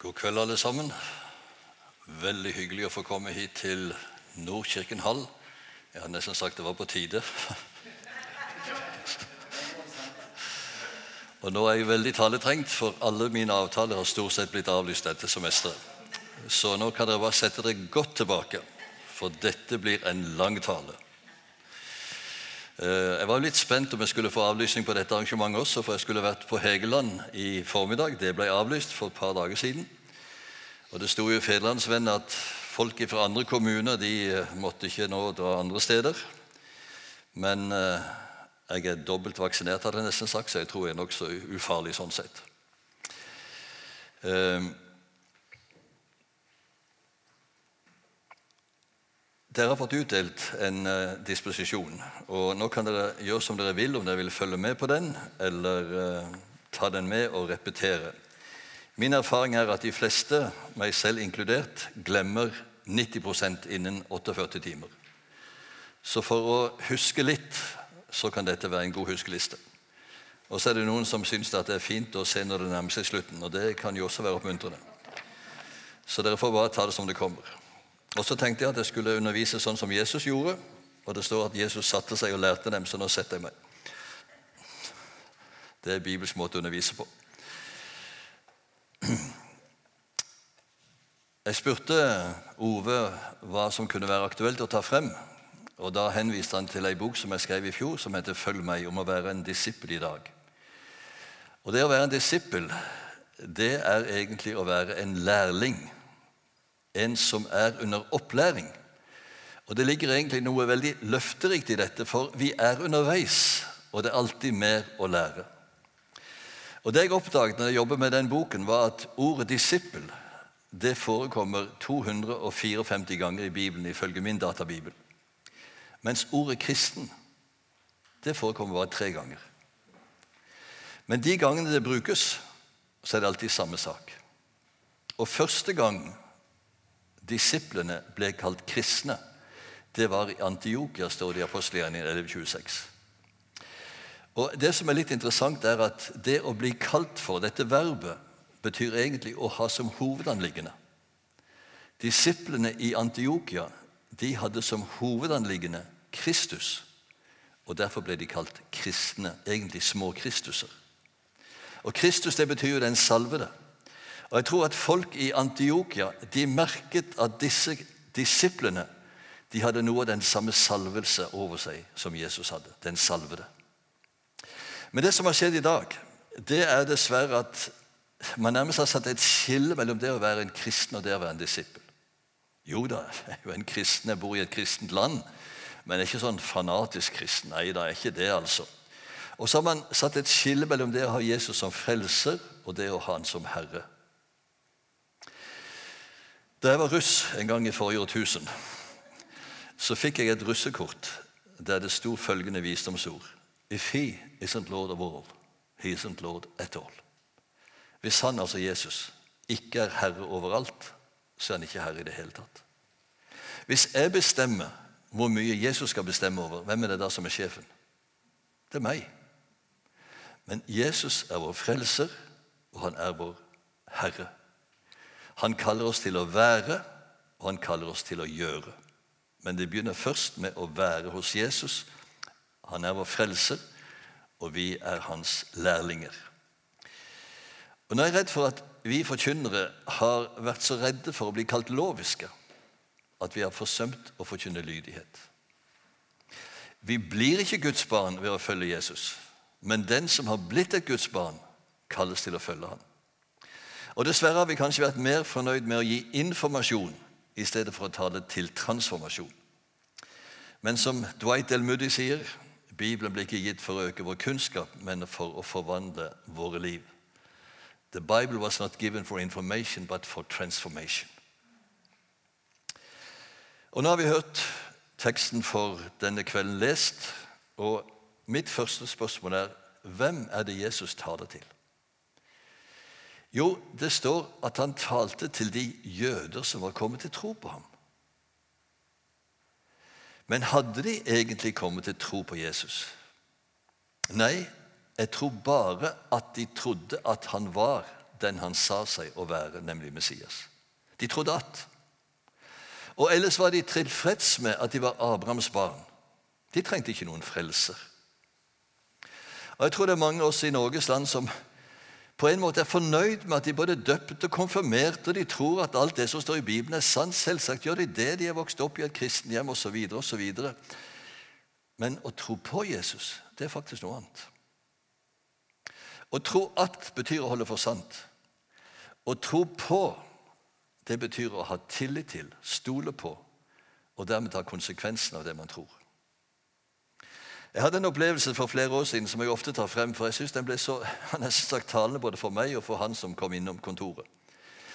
God kveld, alle sammen. Veldig hyggelig å få komme hit til Nordkirken hall. Jeg har nesten sagt det var på tide. Og nå er jeg veldig taletrengt, for alle mine avtaler har stort sett blitt avlyst dette semesteret. Så nå kan dere bare sette dere godt tilbake, for dette blir en lang tale. Eh, Jeg var litt spent om jeg skulle få avlysning på dette arrangementet også, for jeg skulle vært på Hegeland i formiddag. Det ble avlyst for et par dager siden. Og det sto i Federlandsvennen at folk fra andre kommuner de eh, måtte ikke nå dra andre steder. Men eh, jeg er dobbelt vaksinert, hadde jeg nesten sagt, så jeg tror jeg er nokså ufarlig sånn sett. Dere har fått utdelt en eh, disposisjon, og nå kan dere gjøre som dere vil, om dere vil følge med på den, eller eh, ta den med og repetere. Min erfaring er at de fleste, meg selv inkludert, glemmer 90% innen 48 timer. Så for å huske litt, så kan dette være en god huskeliste. Og så er det noen som syns det er fint å se når det nærmer seg slutten, og det kan jo også være oppmuntrende. Så dere får bare ta det som det kommer. Og så tenkte jeg at jeg skulle undervise sånn som Jesus gjorde. Og det står at Jesus satte seg og lærte dem, så nå setter jeg meg. Det er Bibels måte å undervise på. Jeg spurte Ove hva som kunne være aktuelt å ta frem. Og Da henviste han til ei bok som jeg skrev i fjor, som heter 'Følg meg', om å være en disippel i dag. Og Det å være en disippel, det er egentlig å være en lærling en som er under opplæring. Og Det ligger egentlig noe veldig løfterikt i dette, for vi er underveis, og det er alltid mer å lære. Og Det jeg oppdaget når jeg jobbet med den boken, var at ordet 'disippel' det forekommer 254 ganger i Bibelen, ifølge min databibel. Mens ordet 'kristen' det forekommer bare tre ganger. Men de gangene det brukes, så er det alltid samme sak. Og første gang disiplene ble kalt kristne, det var i Antiokia, står det i apostelgjerningen 1126. Og Det som er litt interessant, er at det å bli kalt for dette verbet betyr egentlig å ha som hovedanliggende. Disiplene i Antiokia de hadde som hovedanliggende Kristus. Og Derfor ble de kalt kristne, egentlig små Kristuser. Og Kristus det betyr jo den salvede. Og jeg tror at folk i Antiokia de merket at disse disiplene de hadde noe av den samme salvelse over seg som Jesus hadde. Den salvede. Men det som har skjedd i dag, det er dessverre at man nærmest har satt et skille mellom det å være en kristen og det å være en disippel. Jo da, jeg er jo en kristen, jeg bor i et kristent land, men jeg er ikke sånn fanatisk kristen. Nei da, er ikke det, altså. Og så har man satt et skille mellom det å ha Jesus som frelser og det å ha han som herre. Da jeg var russ en gang i forrige årtusen, så fikk jeg et russekort der det sto følgende visdomsord If he isn't lord of all, he isn't lord at all. Hvis han, altså Jesus, ikke er herre overalt, så er han ikke herre i det hele tatt. Hvis jeg bestemmer hvor mye Jesus skal bestemme over, hvem er det da som er sjefen? Det er meg. Men Jesus er vår frelser, og han er vår herre. Han kaller oss til å være, og han kaller oss til å gjøre. Men det begynner først med å være hos Jesus. Han er vår frelser, og vi er hans lærlinger. Og Nå er jeg redd for at vi forkynnere har vært så redde for å bli kalt loviske at vi har forsømt å forkynne lydighet. Vi blir ikke Guds barn ved å følge Jesus, men den som har blitt et Guds barn, kalles til å følge ham. Og Dessverre har vi kanskje vært mer fornøyd med å gi informasjon i stedet for å tale til transformasjon. Men som Dwight L. Moody sier, Bibelen blir ikke gitt for å øke vår kunnskap, men for å forvandle våre liv. The Bible was not given for information, but for transformation. Og Nå har vi hørt teksten for denne kvelden lest, og mitt første spørsmål er hvem er det Jesus taler til? Jo, det står at han talte til de jøder som var kommet til tro på ham. Men hadde de egentlig kommet til tro på Jesus? Nei, jeg tror bare at de trodde at han var den han sa seg å være, nemlig Messias. De trodde at. Og ellers var de tilfreds med at de var Abrahams barn. De trengte ikke noen frelser. Og Jeg tror det er mange av oss i Norges land som på en måte er fornøyd med at de både er døpt og konfirmert, og de tror at alt det som står i Bibelen, er sant. Selvsagt gjør de det. De er vokst opp i et kristenhjem osv. osv. Men å tro på Jesus, det er faktisk noe annet. Å tro at betyr å holde for sant. Å tro på, det betyr å ha tillit til, stole på, og dermed ta konsekvensen av det man tror. Jeg hadde en opplevelse for flere år siden som jeg ofte tar frem, for jeg synes den ble så nesten sagt talende både for meg og for han som kom innom kontoret.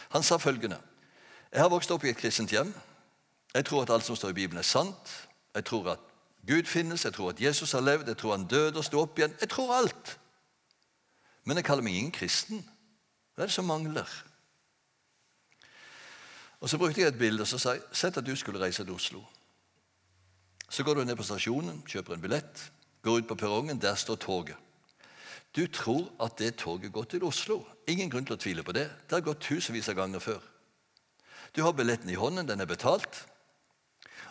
Han sa følgende Jeg har vokst opp i et kristent hjem. Jeg tror at alt som står i Bibelen, er sant. Jeg tror at Gud finnes, jeg tror at Jesus har levd, jeg tror han døde og sto opp igjen. Jeg tror alt. Men jeg kaller meg ingen kristen. Hva er det som mangler? Og Så brukte jeg et bilde og så sa jeg, sett at du skulle reise til Oslo. Så går du ned på stasjonen, kjøper en billett, går ut på perrongen. Der står toget. Du tror at det toget går til Oslo. Ingen grunn til å tvile på det. Det har gått tusenvis av ganger før. Du har billetten i hånden, den er betalt.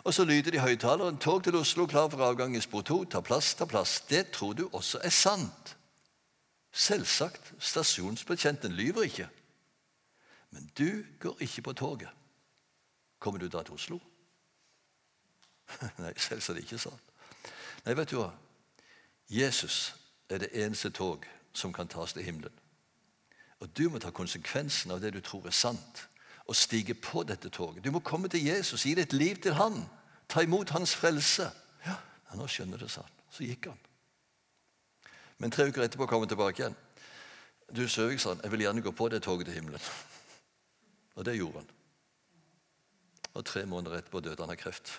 Og så lyder det i høyttaleren 'Tog til Oslo, klar for avgang i spor 2. Ta plass, ta plass.' Det tror du også er sant. Selvsagt. Stasjonsbetjenten lyver ikke. Men du går ikke på toget. Kommer du da til Oslo? Nei, selvsagt ikke sant. Nei, vet du hva? Jesus er det eneste tog som kan tas til himmelen. Og Du må ta konsekvensen av det du tror er sant, og stige på dette toget. Du må komme til Jesus, gi ditt liv til han, ta imot hans frelse. Ja, Nå skjønner det sånn. Så gikk han. Men tre uker etterpå kom han tilbake igjen. Du Søvik, sa han, jeg vil gjerne gå på det toget til himmelen. Og det gjorde han. Og tre måneder etterpå døde han av kreft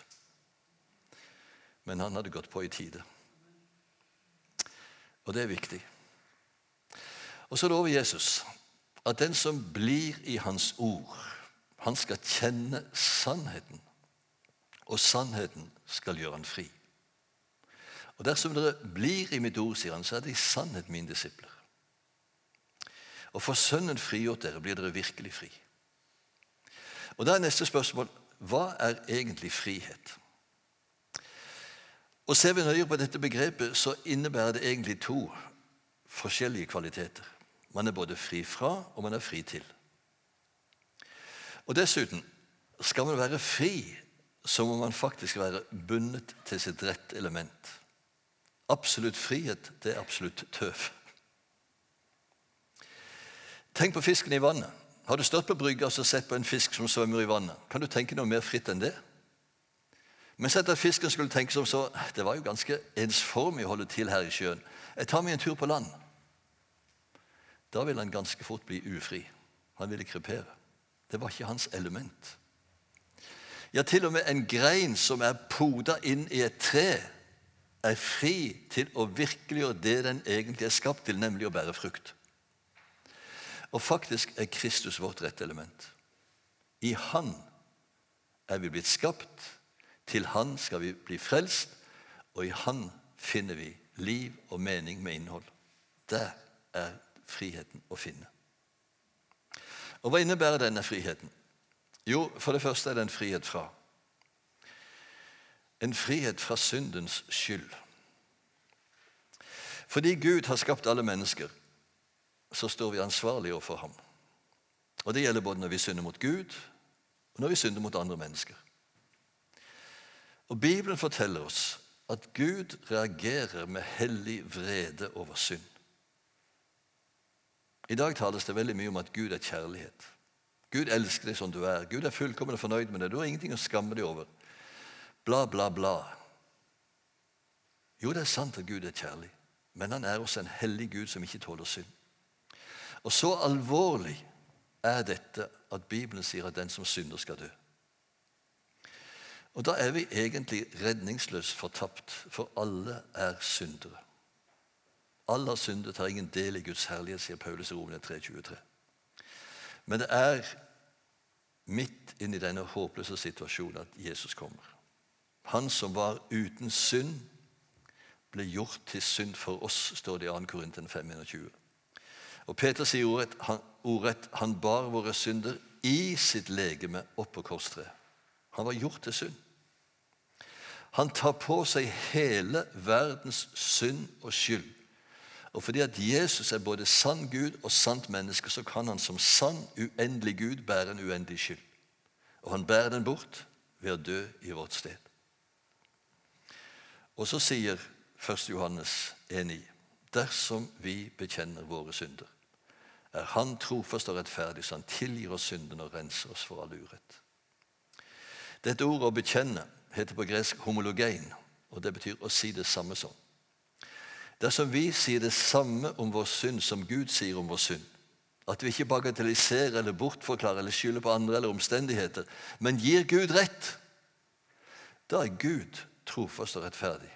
men han hadde gått på i tide. Og det er viktig. Og så lover Jesus at den som blir i hans ord, han skal kjenne sannheten. Og sannheten skal gjøre han fri. Og dersom dere blir i mitt ord, sier han, så er det i sannhet mine disipler. Og for Sønnen frigjort dere, blir dere virkelig fri. Og Da er neste spørsmål hva er egentlig frihet? Og Ser vi nøye på dette begrepet, så innebærer det egentlig to forskjellige kvaliteter. Man er både fri fra, og man er fri til. Og Dessuten, skal man være fri, så må man faktisk være bundet til sitt rett element. Absolutt frihet, det er absolutt tøv. Tenk på fisken i vannet. Har du stått på brygga og sett på en fisk som svømmer i vannet? Kan du tenke noe mer fritt enn det? Men sett at fisken skulle tenke som så Det var jo ganske ensformig å holde til her i sjøen. Jeg tar meg en tur på land. Da ville han ganske fort bli ufri. Han ville krepere. Det var ikke hans element. Ja, til og med en grein som er poda inn i et tre, er fri til å virkeliggjøre det den egentlig er skapt til, nemlig å bære frukt. Og faktisk er Kristus vårt rette element. I Han er vi blitt skapt til Han skal vi bli frelst, og i Han finner vi liv og mening med innhold. Der er friheten å finne. Og Hva innebærer denne friheten? Jo, for det første er det en frihet fra. En frihet fra syndens skyld. Fordi Gud har skapt alle mennesker, så står vi ansvarlige overfor ham. Og Det gjelder både når vi synder mot Gud, og når vi synder mot andre mennesker. Og Bibelen forteller oss at Gud reagerer med hellig vrede over synd. I dag tales det veldig mye om at Gud er kjærlighet. Gud elsker deg som du er. Gud er fullkommen fornøyd med deg. Du har ingenting å skamme deg over. Bla, bla, bla. Jo, det er sant at Gud er kjærlig, men han er også en hellig Gud som ikke tåler synd. Og så alvorlig er dette at Bibelen sier at den som synder, skal dø. Og da er vi egentlig redningsløst fortapt, for alle er syndere. Alle har syndet, har ingen del i Guds herlighet, sier Paulus i Romene 3,23. Men det er midt inni denne håpløse situasjonen at Jesus kommer. Han som var uten synd, ble gjort til synd for oss, står det i 2. Korinten 5,21. Og Peter sier ordrett han, han bar våre synder i sitt legeme opp på korstreet. Han var gjort til synd. Han tar på seg hele verdens synd og skyld. Og fordi at Jesus er både sann Gud og sant menneske, så kan han som sann, uendelig Gud bære en uendelig skyld. Og han bærer den bort ved å dø i vårt sted. Og så sier 1. Johannes 1,9.: Dersom vi bekjenner våre synder, er Han trofast og rettferdig, så Han tilgir oss syndene og renser oss for all urett. Dette ordet 'å bekjenne' heter på gresk 'homologein', og det betyr å si det samme som. Dersom vi sier det samme om vår synd som Gud sier om vår synd, at vi ikke bagatelliserer eller bortforklarer eller skylder på andre eller omstendigheter, men gir Gud rett, da er Gud trofast og rettferdig,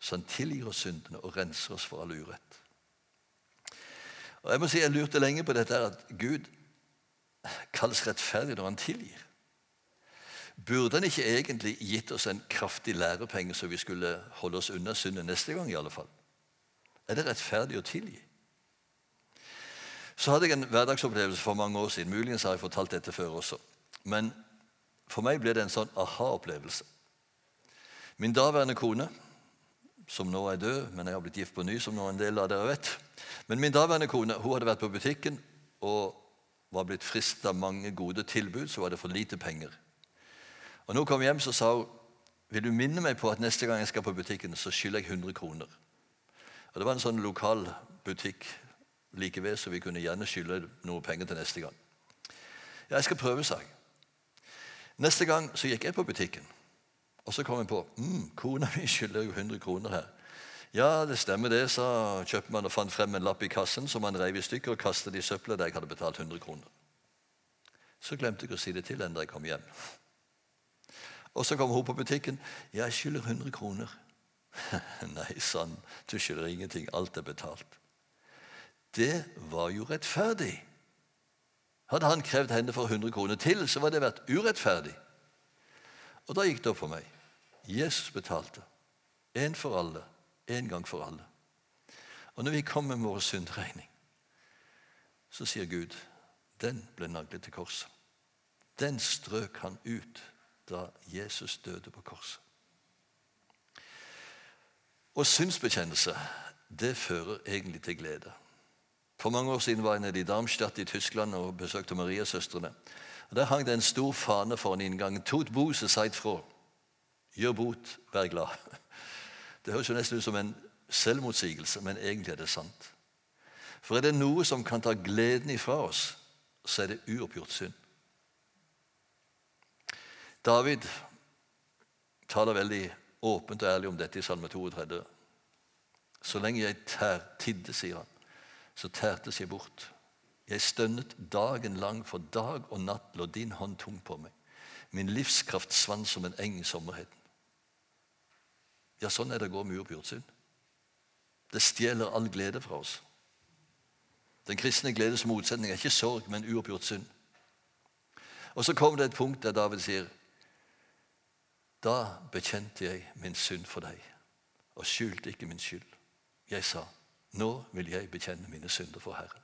så han tilgir oss syndene og renser oss for all urett. Og Jeg må si, jeg lurte lenge på dette at Gud kalles rettferdig når han tilgir. Burde han ikke egentlig gitt oss en kraftig lærepenge, så vi skulle holde oss unna synden neste gang? i alle fall? Er det rettferdig å tilgi? Så hadde jeg en hverdagsopplevelse for mange år siden. Muligens har jeg fortalt dette før også. Men for meg ble det en sånn aha-opplevelse. Min daværende kone, som nå er død, men jeg har blitt gift på ny, som nå en del av dere vet Men min daværende kone hun hadde vært på butikken og var blitt fristet mange gode tilbud, så var det for lite penger. Og når hun kom hjem, så sa hun vil du minne meg på at neste gang jeg skal på butikken, så skylder jeg 100 kroner. Og Det var en sånn lokal butikk like ved, så vi kunne gjerne skylde noe penger til neste gang. Ja, jeg skal prøve, sa jeg. Neste gang så gikk jeg på butikken, og så kom jeg på mm, kona mi skylder jo 100 kroner her. Ja, det stemmer det, sa kjøpmannen og fant frem en lapp i kassen som han reiv i stykker og kastet i søpla der jeg hadde betalt 100 kroner. Så glemte jeg å si det til henne da jeg kom hjem. Og så kom hun på butikken. 'Jeg skylder 100 kroner.' Nei sann, du skylder ingenting. Alt er betalt. Det var jo rettferdig. Hadde han krevd henne for 100 kroner til, så var det vært urettferdig. Og da gikk det opp for meg. Jesus betalte. Én for alle, én gang for alle. Og når vi kommer med vår syndregning, så sier Gud den ble naglet til korset. Den strøk han ut da Jesus døde på korset. Og synsbekjennelse, det fører egentlig til glede. For mange år siden var jeg nede i Darmstadt i Tyskland og besøkte Mariasøstrene. Der hang det en stor fane foran inngangen. Tot Bose seit fra. Gjør bot, vær glad. Det høres jo nesten ut som en selvmotsigelse, men egentlig er det sant. For er det noe som kan ta gleden ifra oss, så er det uoppgjort synd. David taler veldig åpent og ærlig om dette i Salme 32. Så lenge jeg tær, tidde, sier han, så tærtes jeg bort. Jeg stønnet dagen lang, for dag og natt lå din hånd tung på meg. Min livskraft svant som en eng i sommerheten. Ja, sånn er det å gå med uoppgjort synd. Det stjeler all glede fra oss. Den kristne gledes motsetning er ikke sorg, men uoppgjort synd. Og Så kommer det et punkt der David sier da bekjente jeg min synd for deg og skjulte ikke min skyld. Jeg sa, nå vil jeg bekjenne mine synder for Herren.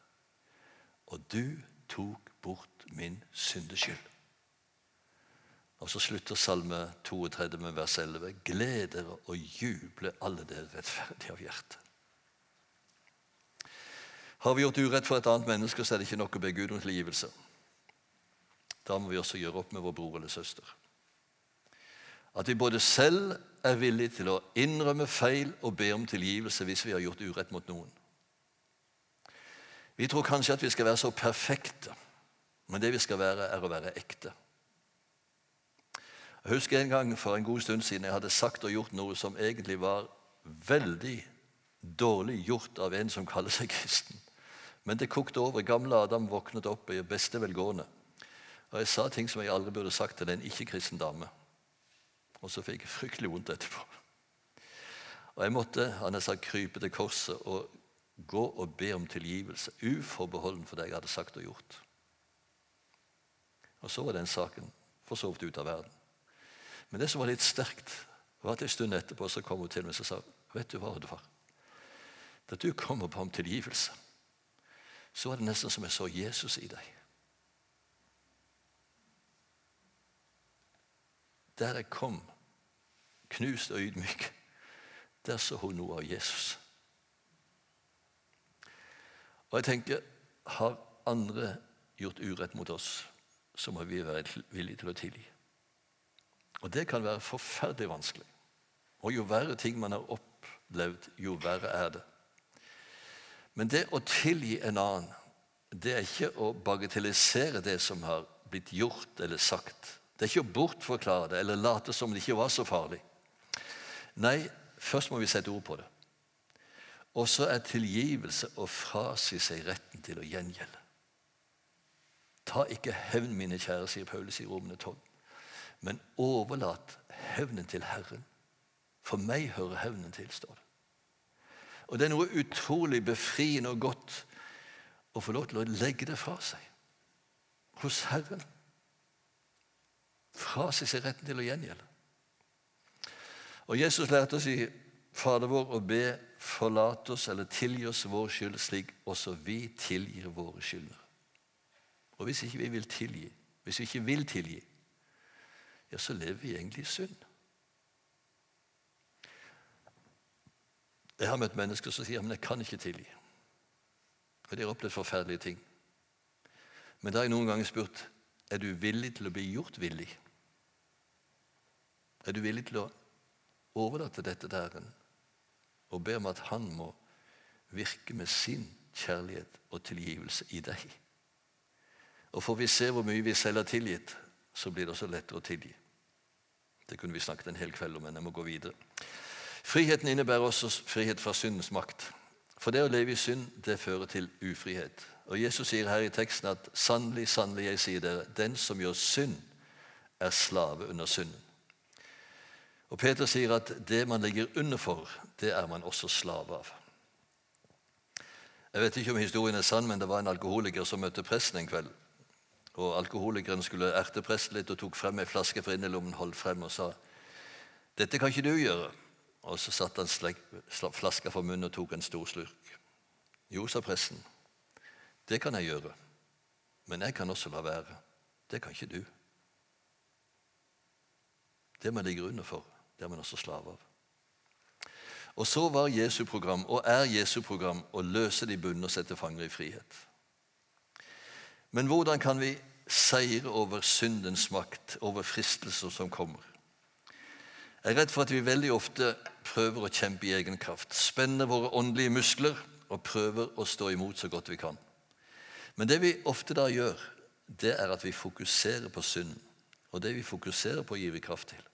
Og du tok bort min syndeskyld. Og så slutter Salme 32 med vers 11. Gled dere og juble, alle dere rettferdige av hjerte. Har vi gjort urett for et annet menneske, så er det ikke nok å be Gud om tilgivelse. Da må vi også gjøre opp med vår bror eller søster. At vi både selv er villige til å innrømme feil og be om tilgivelse hvis vi har gjort urett mot noen. Vi tror kanskje at vi skal være så perfekte, men det vi skal være, er å være ekte. Jeg husker en gang for en god stund siden jeg hadde sagt og gjort noe som egentlig var veldig dårlig gjort av en som kaller seg kristen. Men det kokte over. Gamle Adam våknet opp i beste velgående. Og jeg sa ting som jeg aldri burde sagt til en ikke-kristen dame. Og så fikk jeg fryktelig vondt etterpå. Og jeg måtte han sagt, krype til korset og gå og be om tilgivelse. Uforbeholden for det jeg hadde sagt og gjort. Og så var den saken for så vidt ut av verden. Men det som var litt sterkt, var at en stund etterpå så kom hun til meg og sa vet du hva, Oddvar? Da du kommer på om tilgivelse, så var det nesten som jeg så Jesus i deg. Der jeg kom, knust og ydmyk, der så hun noe av Jesus. Og jeg tenker, har andre gjort urett mot oss, så må vi være villige til å tilgi. Og det kan være forferdelig vanskelig. Og jo verre ting man har opplevd, jo verre er det. Men det å tilgi en annen, det er ikke å bagatellisere det som har blitt gjort eller sagt. Det er ikke å bortforklare det eller late som det ikke var så farlig. Nei, først må vi sette ord på det. Og så er tilgivelse å frasi seg retten til å gjengjelde. Ta ikke hevn, mine kjære, sier Paulus i Romene 12, men overlat hevnen til Herren. For meg hører hevnen til, står det. Og det er noe utrolig befriende og godt å få lov til å legge det fra seg hos Herren fra seg retten til å gjengjelde. Og Jesus lærte oss i Fader vår å be forlate oss eller tilgi oss vår skyld, slik også vi tilgir våre skyldnere. Og hvis ikke vi vil tilgi, hvis vi ikke vil tilgi, ja, så lever vi egentlig i synd. Jeg har møtt mennesker som sier men jeg kan ikke tilgi. Og de har opplevd forferdelige ting. Men da har jeg noen ganger spurt er du villig til å bli gjort villig. Er du villig til å overlate dette til Herren og be om at Han må virke med sin kjærlighet og tilgivelse i deg? Og Får vi se hvor mye vi selv har tilgitt, så blir det også lettere å tilgi. Det kunne vi snakket en hel kveld om, men jeg må gå videre. Friheten innebærer også frihet fra syndens makt. For det å leve i synd, det fører til ufrihet. Og Jesus sier her i teksten at sannelig, sannelig, jeg sier dere, den som gjør synd, er slave under synden. Og Peter sier at det man ligger under for, det er man også slave av. Jeg vet ikke om historien er sann, men det var en alkoholiker som møtte presten en kveld. Og Alkoholikeren skulle erte presten litt og tok frem ei flaske fra innerlommen, holdt frem og sa dette kan ikke du gjøre. Og så satte han flaska for munnen og tok en stor slurk. Jo, sa presten, det kan jeg gjøre, men jeg kan også la være. Det kan ikke du. Det man ligger under for, det er man også slave av. Og så var Jesu program, og er Jesu program, å løse de bundne og sette fanger i frihet. Men hvordan kan vi seire over syndens makt, over fristelser som kommer? Jeg er redd for at vi veldig ofte prøver å kjempe i egen kraft. Spenner våre åndelige muskler og prøver å stå imot så godt vi kan. Men det vi ofte da gjør, det er at vi fokuserer på synden. Og det vi fokuserer på, gir vi kraft til.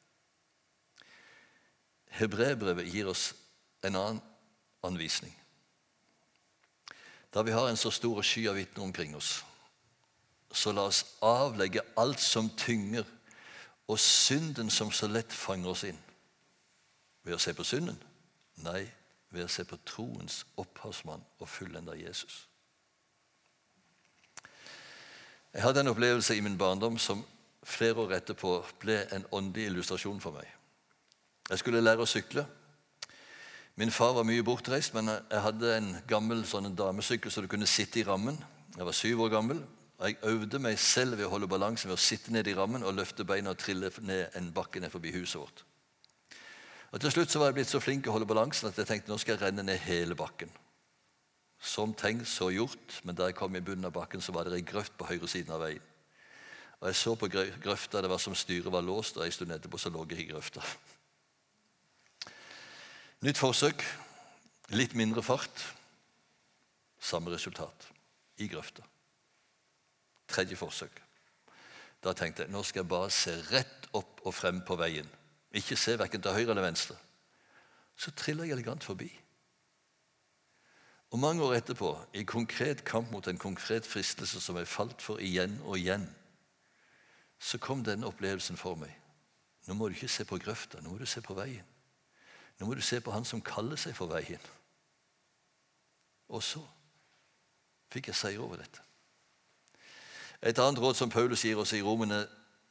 Hebreerbrevet gir oss en annen anvisning. Da vi har en så stor sky av vitner omkring oss, så la oss avlegge alt som tynger, og synden som så lett fanger oss inn. Ved å se på synden? Nei, ved å se på troens opphavsmann og fullender Jesus. Jeg hadde en opplevelse i min barndom som flere år etterpå ble en åndelig illustrasjon for meg. Jeg skulle lære å sykle. Min far var mye bortreist, men jeg hadde en gammel sånn damesykkel så du kunne sitte i rammen. Jeg var syv år gammel, og jeg øvde meg selv ved å holde balansen ved å sitte ned i rammen og løfte beina og trille ned en bakke ned forbi huset vårt. Og Til slutt så var jeg blitt så flink å holde balansen at jeg tenkte nå skal jeg renne ned hele bakken. Som tenkt, så gjort, men da jeg kom i bunnen av bakken, så var det ei grøft på høyre siden av veien. Og Jeg så på grøfta, det var som styret var låst, og ei stund etterpå så lå jeg i grøfta. Nytt forsøk. Litt mindre fart. Samme resultat. I grøfta. Tredje forsøk. Da tenkte jeg nå skal jeg bare se rett opp og frem på veien. Ikke se verken til høyre eller venstre. Så triller jeg elegant forbi. Og mange år etterpå, i konkret kamp mot en konkret fristelse som jeg falt for igjen og igjen, så kom denne opplevelsen for meg. Nå må du ikke se på grøfta, nå må du se på veien. Nå må du se på han som kaller seg for veien. Og så fikk jeg seier over dette. Et annet råd som Paulus gir oss i Romene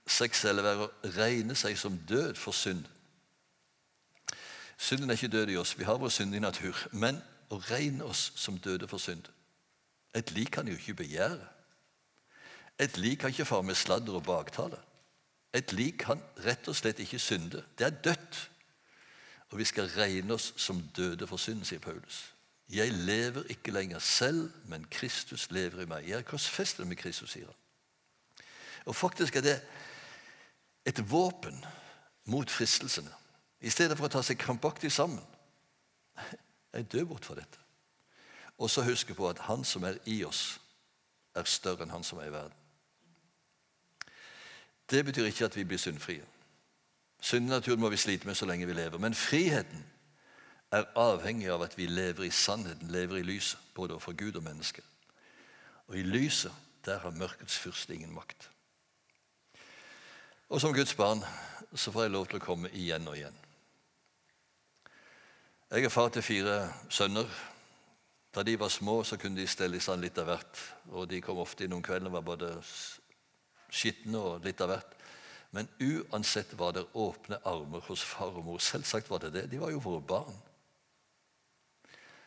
6, er å regne seg som død for synd. Synden er ikke død i oss. Vi har vår syndige natur. Men å regne oss som døde for synd. Et lik kan jo ikke begjære. Et lik kan ikke fare med sladder og baktale. Et lik kan rett og slett ikke synde. Det er dødt. Og vi skal regne oss som døde for synd, sier Paulus. Jeg lever ikke lenger selv, men Kristus lever i meg. Jeg er korsfestet med Kristus, sier han. Og faktisk er det et våpen mot fristelsene. I stedet for å ta seg krampaktig sammen. Jeg dør bort fra dette. Og så huske på at han som er i oss, er større enn han som er i verden. Det betyr ikke at vi blir syndfrie. Syndenaturen må vi slite med så lenge vi lever. Men friheten er avhengig av at vi lever i sannheten, lever i lyset, både overfor Gud og mennesket. Og i lyset, der har mørkets fyrste ingen makt. Og som Guds barn så får jeg lov til å komme igjen og igjen. Jeg er far til fire sønner. Da de var små, så kunne de stelle i stand litt av hvert. Og de kom ofte inn om kvelden og var både skitne og litt av hvert. Men uansett var det åpne armer hos far og mor. Selvsagt var det det. De var jo våre barn.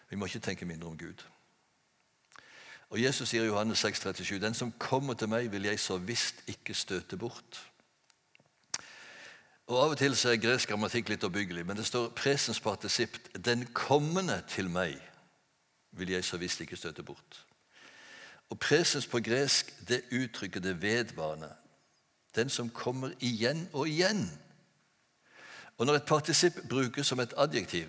Vi må ikke tenke mindre om Gud. Og Jesus sier i Johannes 6, 37, Den som kommer til meg, vil jeg så visst ikke støte bort. Og Av og til så er gresk grammatikk litt oppbyggelig, men det står presens partisipt. 'Den kommende til meg vil jeg så visst ikke støte bort'. Og presens på gresk det uttrykker det vedvarende. Den som kommer igjen og igjen. Og Når et partisipp brukes som et adjektiv,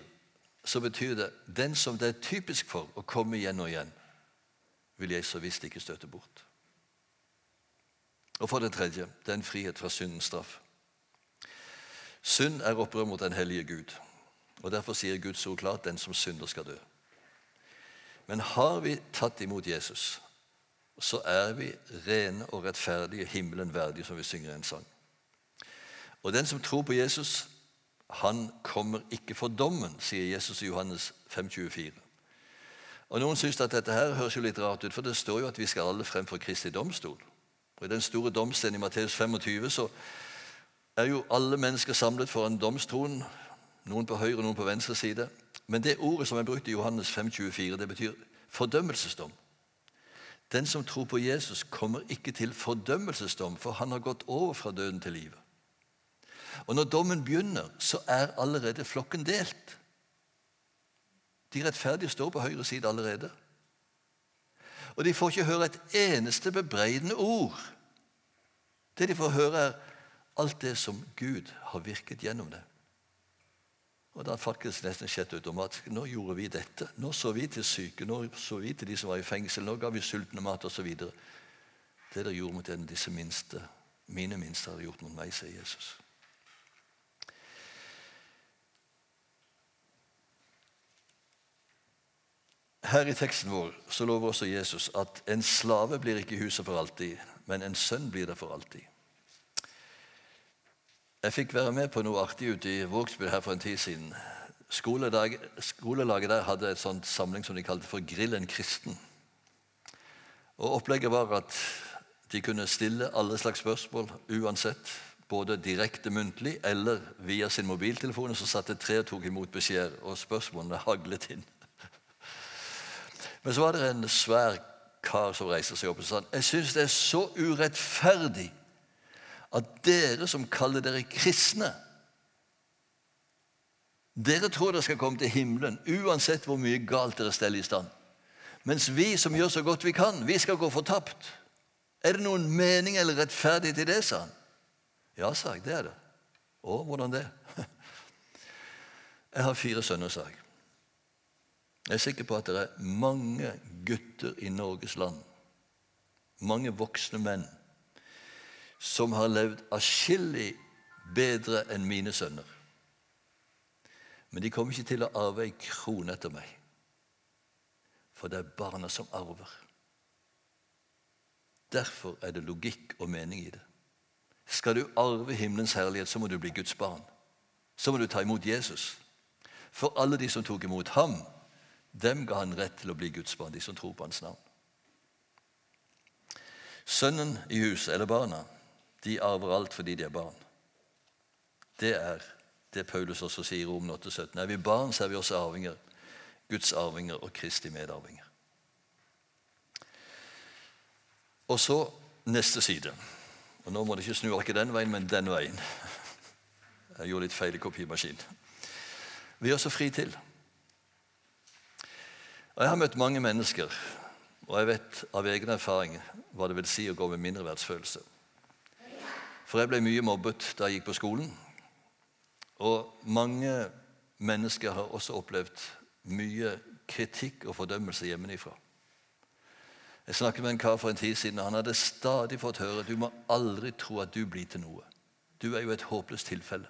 så betyr det den som det er typisk for å komme igjen og igjen, vil jeg så visst ikke støte bort. Og for det tredje det er en frihet fra syndens straff. Synd er opprør mot den hellige Gud. Og Derfor sier Guds ord klart den som synder, skal dø. Men har vi tatt imot Jesus, så er vi rene og rettferdige, himmelen verdige, som vi synger en sang. Og den som tror på Jesus, han kommer ikke for dommen, sier Jesus i Johannes 5,24. Og Noen syns at dette her høres jo litt rart ut, for det står jo at vi skal alle frem for Kristi domstol. Og I den store domsstenen i Matteus 25 så er jo alle mennesker samlet foran domstronen. noen på høyre noen på venstre side. Men det ordet som er brukt i Johannes 5,24, det betyr fordømmelsesdom. Den som tror på Jesus, kommer ikke til fordømmelsesdom, for han har gått over fra døden til livet. Og Når dommen begynner, så er allerede flokken delt. De rettferdige står på høyre side allerede. Og de får ikke høre et eneste bebreidende ord. Det de får høre, er alt det som Gud har virket gjennom det. Og Da har faktisk nesten skjedd automatisk. Nå gjorde vi dette. Nå så vi til syke, nå så vi til de som var i fengsel, nå ga vi sultne mat osv. Det dere gjorde mot en av disse minste, mine minste, har gjort mot meg, sier Jesus. Her i teksten vår så lover også Jesus at en slave blir ikke i huset for alltid, men en sønn blir det for alltid. Jeg fikk være med på noe artig ute i Vågsbygd her for en tid siden. Skoledag, skolelaget der hadde et sånt samling som de kalte for Grillen kristen. Og Opplegget var at de kunne stille alle slags spørsmål uansett. Både direkte muntlig eller via sin mobiltelefon. Så satt det tre og tok imot beskjeder, og spørsmålene haglet inn. Men så var det en svær kar som reiste seg opp og sa jeg syns det er så urettferdig at dere som kaller dere kristne Dere tror dere skal komme til himmelen uansett hvor mye galt dere steller i stand. Mens vi som gjør så godt vi kan, vi skal gå fortapt. Er det noen mening eller rettferdighet i det, sa han. Ja, sa jeg. Det er det. Å, hvordan det? Jeg har fire sønner, sa jeg. Jeg er sikker på at det er mange gutter i Norges land, mange voksne menn, som har levd atskillig bedre enn mine sønner. Men de kommer ikke til å arve ei krone etter meg, for det er barna som arver. Derfor er det logikk og mening i det. Skal du arve himmelens herlighet, så må du bli Guds barn. Så må du ta imot Jesus. For alle de som tok imot ham, dem ga han rett til å bli Guds barn, de som tror på hans navn. Sønnen i huset, eller barna, de arver alt fordi de er barn. Det er det Paulus også sier i Rom 8,17. Er vi barn, så er vi også arvinger. Guds arvinger og Kristi medarvinger. Og så neste side. Og Nå må du ikke snu ikke den veien, men den veien. Jeg gjorde litt feil i kopimaskinen. Vi er også fri til. Og Jeg har møtt mange mennesker, og jeg vet av egen erfaring hva det vil si å gå med mindreverdsfølelse. For jeg ble mye mobbet da jeg gikk på skolen. Og mange mennesker har også opplevd mye kritikk og fordømmelse hjemmefra. Jeg snakket med en kar for en tid siden, og han hadde stadig fått høre du må aldri tro at du blir til noe. Du er jo et håpløst tilfelle.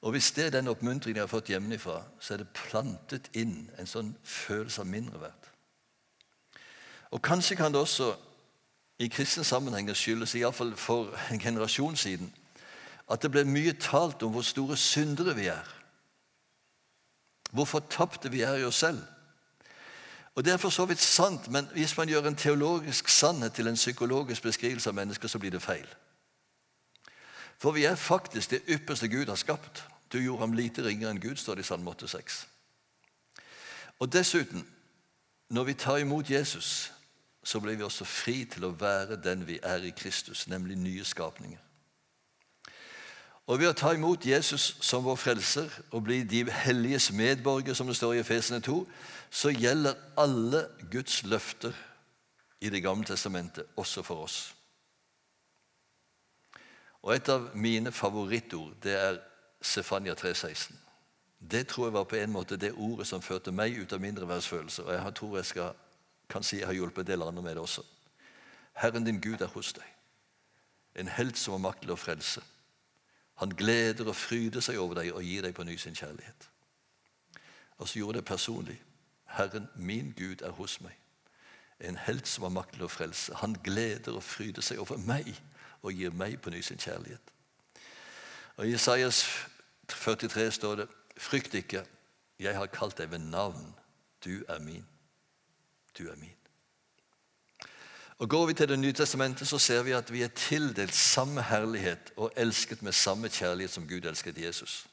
Og Hvis det er den oppmuntringen jeg har fått hjemmefra, så er det plantet inn en sånn følelse av mindreverd. Og Kanskje kan det også i kristne sammenhenger skyldes, iallfall for en generasjon siden, at det ble mye talt om hvor store syndere vi er. Hvor fortapte vi er i oss selv. Og Det er for så vidt sant, men hvis man gjør en teologisk sannhet til en psykologisk beskrivelse av mennesker, så blir det feil. For vi er faktisk det ypperste Gud har skapt. Du gjorde ham lite ringere enn Gud, står det i Salme 86. Og dessuten, når vi tar imot Jesus, så blir vi også fri til å være den vi er i Kristus, nemlig nye skapninger. Og Ved å ta imot Jesus som vår frelser og bli de helliges medborger, som det står i Efesene 2, så gjelder alle Guds løfter i Det gamle testamentet også for oss. Og Et av mine favorittord det er Sefania 3,16. Det tror jeg var på en måte det ordet som førte meg ut av mindreverdsfølelser. Og jeg tror jeg skal, kan si jeg har hjulpet en del andre med det også. Herren din Gud er hos deg, en helt som har makt til å frelse. Han gleder og fryder seg over deg og gir deg på ny sin kjærlighet. Og så gjorde det personlig. Herren min Gud er hos meg, en helt som har makt til å frelse. Han gleder og fryder seg over meg og gir meg på ny sin kjærlighet. Og I Isaias 43 står det Frykt ikke, jeg har kalt deg ved navn. Du er min. Du er min. Og Går vi til Det nye testamentet, så ser vi at vi er tildelt samme herlighet og elsket med samme kjærlighet som Gud elsket Jesus.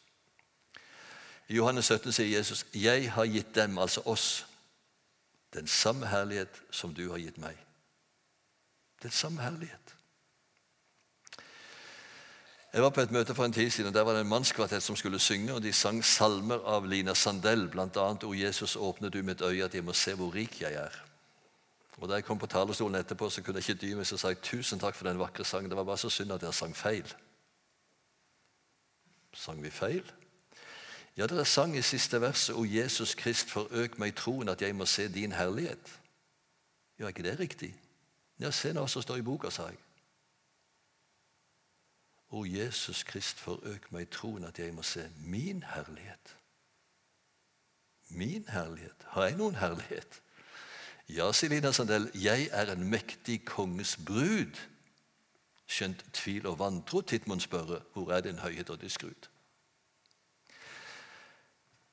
I Johannes 17 sier Jesus, 'Jeg har gitt dem, altså oss, den samme herlighet som du har gitt meg.' Den samme herlighet. Jeg var på et møte for en tid siden, og Der var det en mannskvartett som skulle synge. og De sang salmer av Lina Sandell, bl.a. 'O Jesus, åpne du mitt øye, at jeg må se hvor rik jeg er'. Og Da jeg kom på talerstolen etterpå, så kunne jeg ikke dy meg, så sa jeg 'tusen takk for den vakre sangen'. Det var bare så synd at jeg sang feil. Sang vi feil? Ja, dere sang i siste verset 'O Jesus Krist, forøk meg troen at jeg må se din herlighet'. Ja, er ikke det riktig? Ja, se nå hva som står i boka, sa jeg. O Jesus Krist, forøk meg troen at jeg må se min herlighet. Min herlighet? Har jeg noen herlighet? Ja, sier Lina Sandell, jeg er en mektig konges brud. Skjønt tvil og vantro, Tittmund spørre, hvor er din høyhet og diskrut?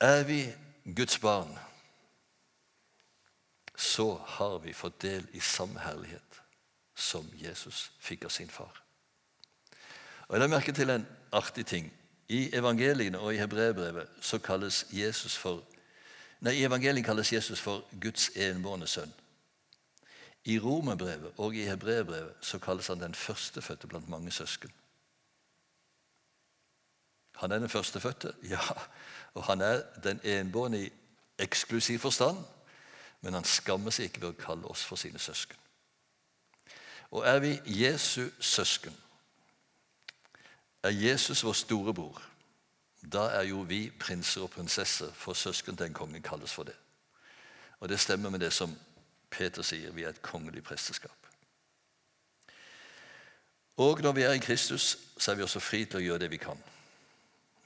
Er vi Guds barn, så har vi fått del i samme herlighet som Jesus fikk av sin far. Og Jeg la merke til en artig ting. I evangeliene og i hebreerbrevet så kalles Jesus for Nei, I evangeliet kalles Jesus for Guds enbårne sønn. I romerbrevet og i hebreerbrevet så kalles han den førstefødte blant mange søsken. Han er den førstefødte, ja, og han er den enbårne i eksklusiv forstand, men han skammer seg ikke ved å kalle oss for sine søsken. Og er vi Jesu søsken, er Jesus vår storebror, da er jo vi prinser og prinsesser, for søsken til en konge kalles for det. Og det stemmer med det som Peter sier, vi er et kongelig presteskap. Og når vi er i Kristus, så er vi også fri til å gjøre det vi kan.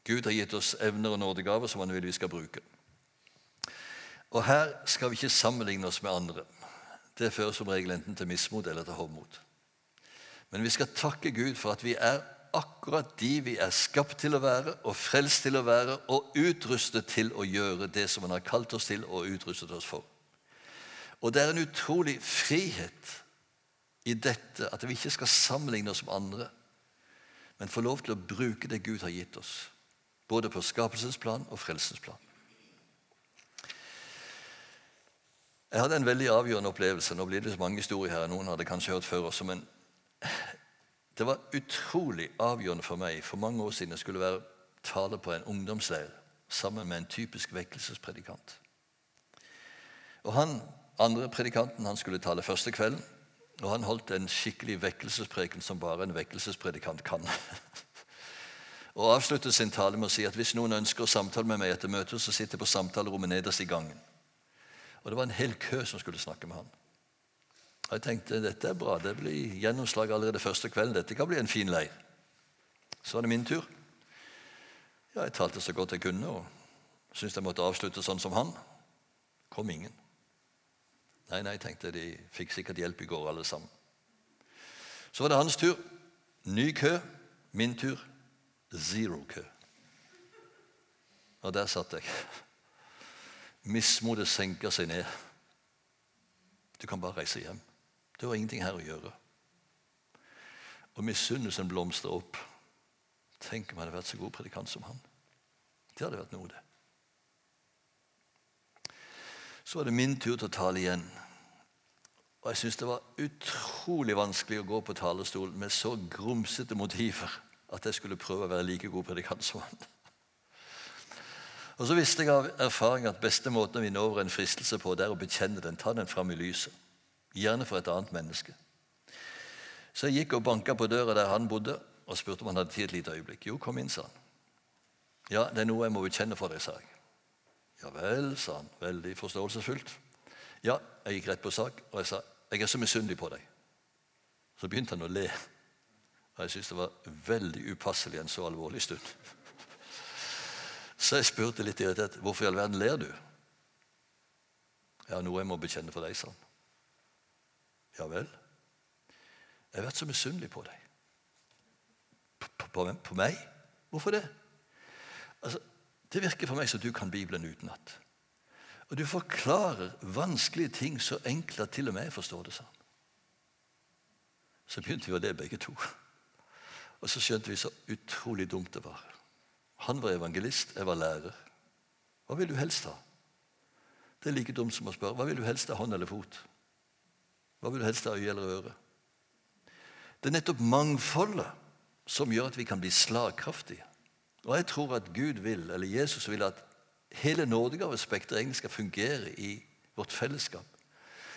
Gud har gitt oss evner og nådegaver som han vil vi skal bruke. Og her skal vi ikke sammenligne oss med andre. Det fører som regel enten til mismot eller til hovmot. Men vi skal takke Gud for at vi er akkurat de vi er skapt til å være, og frelst til å være, og utrustet til å gjøre det som han har kalt oss til og utrustet oss for. Og det er en utrolig frihet i dette at vi ikke skal sammenligne oss med andre, men få lov til å bruke det Gud har gitt oss, både på skapelsens plan og frelsesplan. Jeg hadde en veldig avgjørende opplevelse. Nå blir det så mange historier her. Noen hadde kanskje hørt før også, men det var utrolig avgjørende for meg for mange år siden jeg skulle være taler på en ungdomsleir sammen med en typisk vekkelsespredikant. Og han, andre predikanten han skulle tale første kvelden, og han holdt en skikkelig vekkelsespreken som bare en vekkelsespredikant kan. og avsluttet sin tale med å si at hvis noen ønsker å samtale med meg etter møtet, så sitter jeg på samtalerommet nederst i gangen. Og det var en hel kø som skulle snakke med han. Og Jeg tenkte dette er bra, det blir gjennomslag allerede første kvelden. Dette kan bli en fin leir. Så var det min tur. Ja, Jeg talte så godt jeg kunne og syntes jeg måtte avslutte sånn som han. Kom ingen. Nei, nei, tenkte de fikk sikkert hjelp i går, alle sammen. Så var det hans tur. Ny kø. Min tur. Zero kø. Og der satt jeg. Mismotet senker seg ned. Du kan bare reise hjem. Du har ingenting her å gjøre. Og misunnelsen blomstrer opp. Tenk om jeg hadde vært så god predikant som han. Det hadde vært noe, det. Så var det min tur til å tale igjen. Og jeg syns det var utrolig vanskelig å gå på talerstolen med så grumsete motiver at jeg skulle prøve å være like god predikant som han. Og så visste jeg av erfaring at beste måten å vinne over en fristelse på, det er å bekjenne den, ta den fram i lyset. Gjerne for et annet menneske. Så jeg gikk og banka på døra der han bodde, og spurte om han hadde tid et lite øyeblikk. Jo, kom inn, sa han. Ja, det er noe jeg må bekjenne for deg, sa jeg. Ja vel, sa han, veldig forståelsesfullt. Ja, jeg gikk rett på sak, og jeg sa jeg er så misunnelig på deg. Så begynte han å le. Og jeg syntes det var veldig upasselig en så alvorlig stund. Så jeg spurte litt irritert hvorfor i all verden ler du. Ja, noe jeg må bekjenne for deg, sa han. Ja vel? Jeg har vært så misunnelig på deg. På, på, på, meg? Hvorfor det? Altså, Det virker for meg som du kan Bibelen utenat. Og du forklarer vanskelige ting så enkle at til og med jeg forstår det, sånn. Så begynte vi å le begge to. Og så skjønte vi så utrolig dumt det var. Han var evangelist, jeg var lærer. Hva vil du helst ha? Det er like dumt som å spørre hva vil du helst ha, hånd eller fot? Hva vil du helst ha, øye eller øre? Det er nettopp mangfoldet som gjør at vi kan bli slagkraftige. Og jeg tror at Gud vil, eller Jesus vil, at hele nådegavespekteret egentlig skal fungere i vårt fellesskap.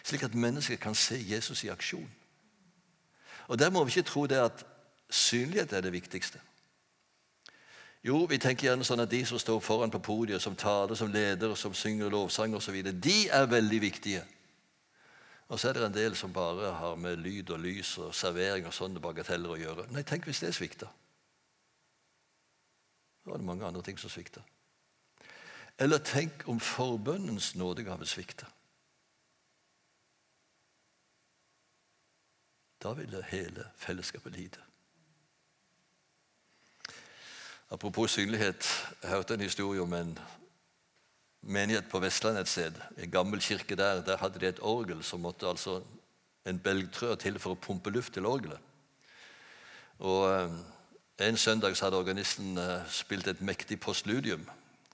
Slik at mennesker kan se Jesus i aksjon. Og Der må vi ikke tro det at synlighet er det viktigste. Jo, vi tenker gjerne sånn at de som står foran på podiet, som taler, som leder, som synger lovsang osv., de er veldig viktige. Og så er det en del som bare har med lyd og lys og servering og sånne bagateller å gjøre. Nei, tenk hvis det svikta. Da er det mange andre ting som svikter. Eller tenk om forbønnens nådegave svikter. Da ville hele fellesskapet lide. Apropos synlighet. Jeg hørte en historie om en menighet på Vestlandet et sted. En gammel kirke der. Der hadde de et orgel som måtte altså en belgtrø til for å pumpe luft til orgelet. Og eh, En søndag så hadde organisten eh, spilt et mektig postludium.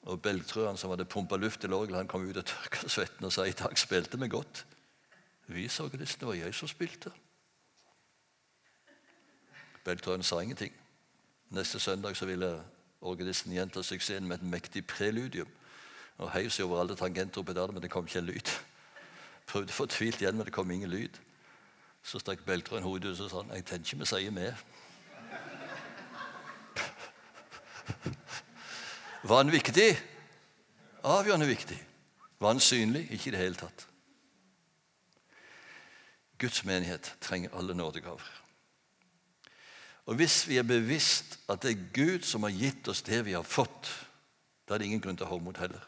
Og Belgtrøen som hadde pumpa luft til orgelet, han kom ut og tørka svetten og sa i dag spilte vi godt. Vis organisten, det var jeg som spilte. Belgtrøen sa ingenting. Neste søndag så ville organisten gjenta suksessen med et mektig preludium. Og heiv seg over alle tangenter og pedaler, men det kom ikke en lyd. Prøvde fortvilt igjen, men det kom ingen lyd. Så stakk Beltrøen hodet ut og sa jeg tenker ikke vi sier med. Var han viktig? Avgjørende viktig. Var han synlig? Ikke i det hele tatt. Guds menighet trenger alle nådegaver. Og Hvis vi er bevisst at det er Gud som har gitt oss det vi har fått, da er det ingen grunn til å ha mot heller.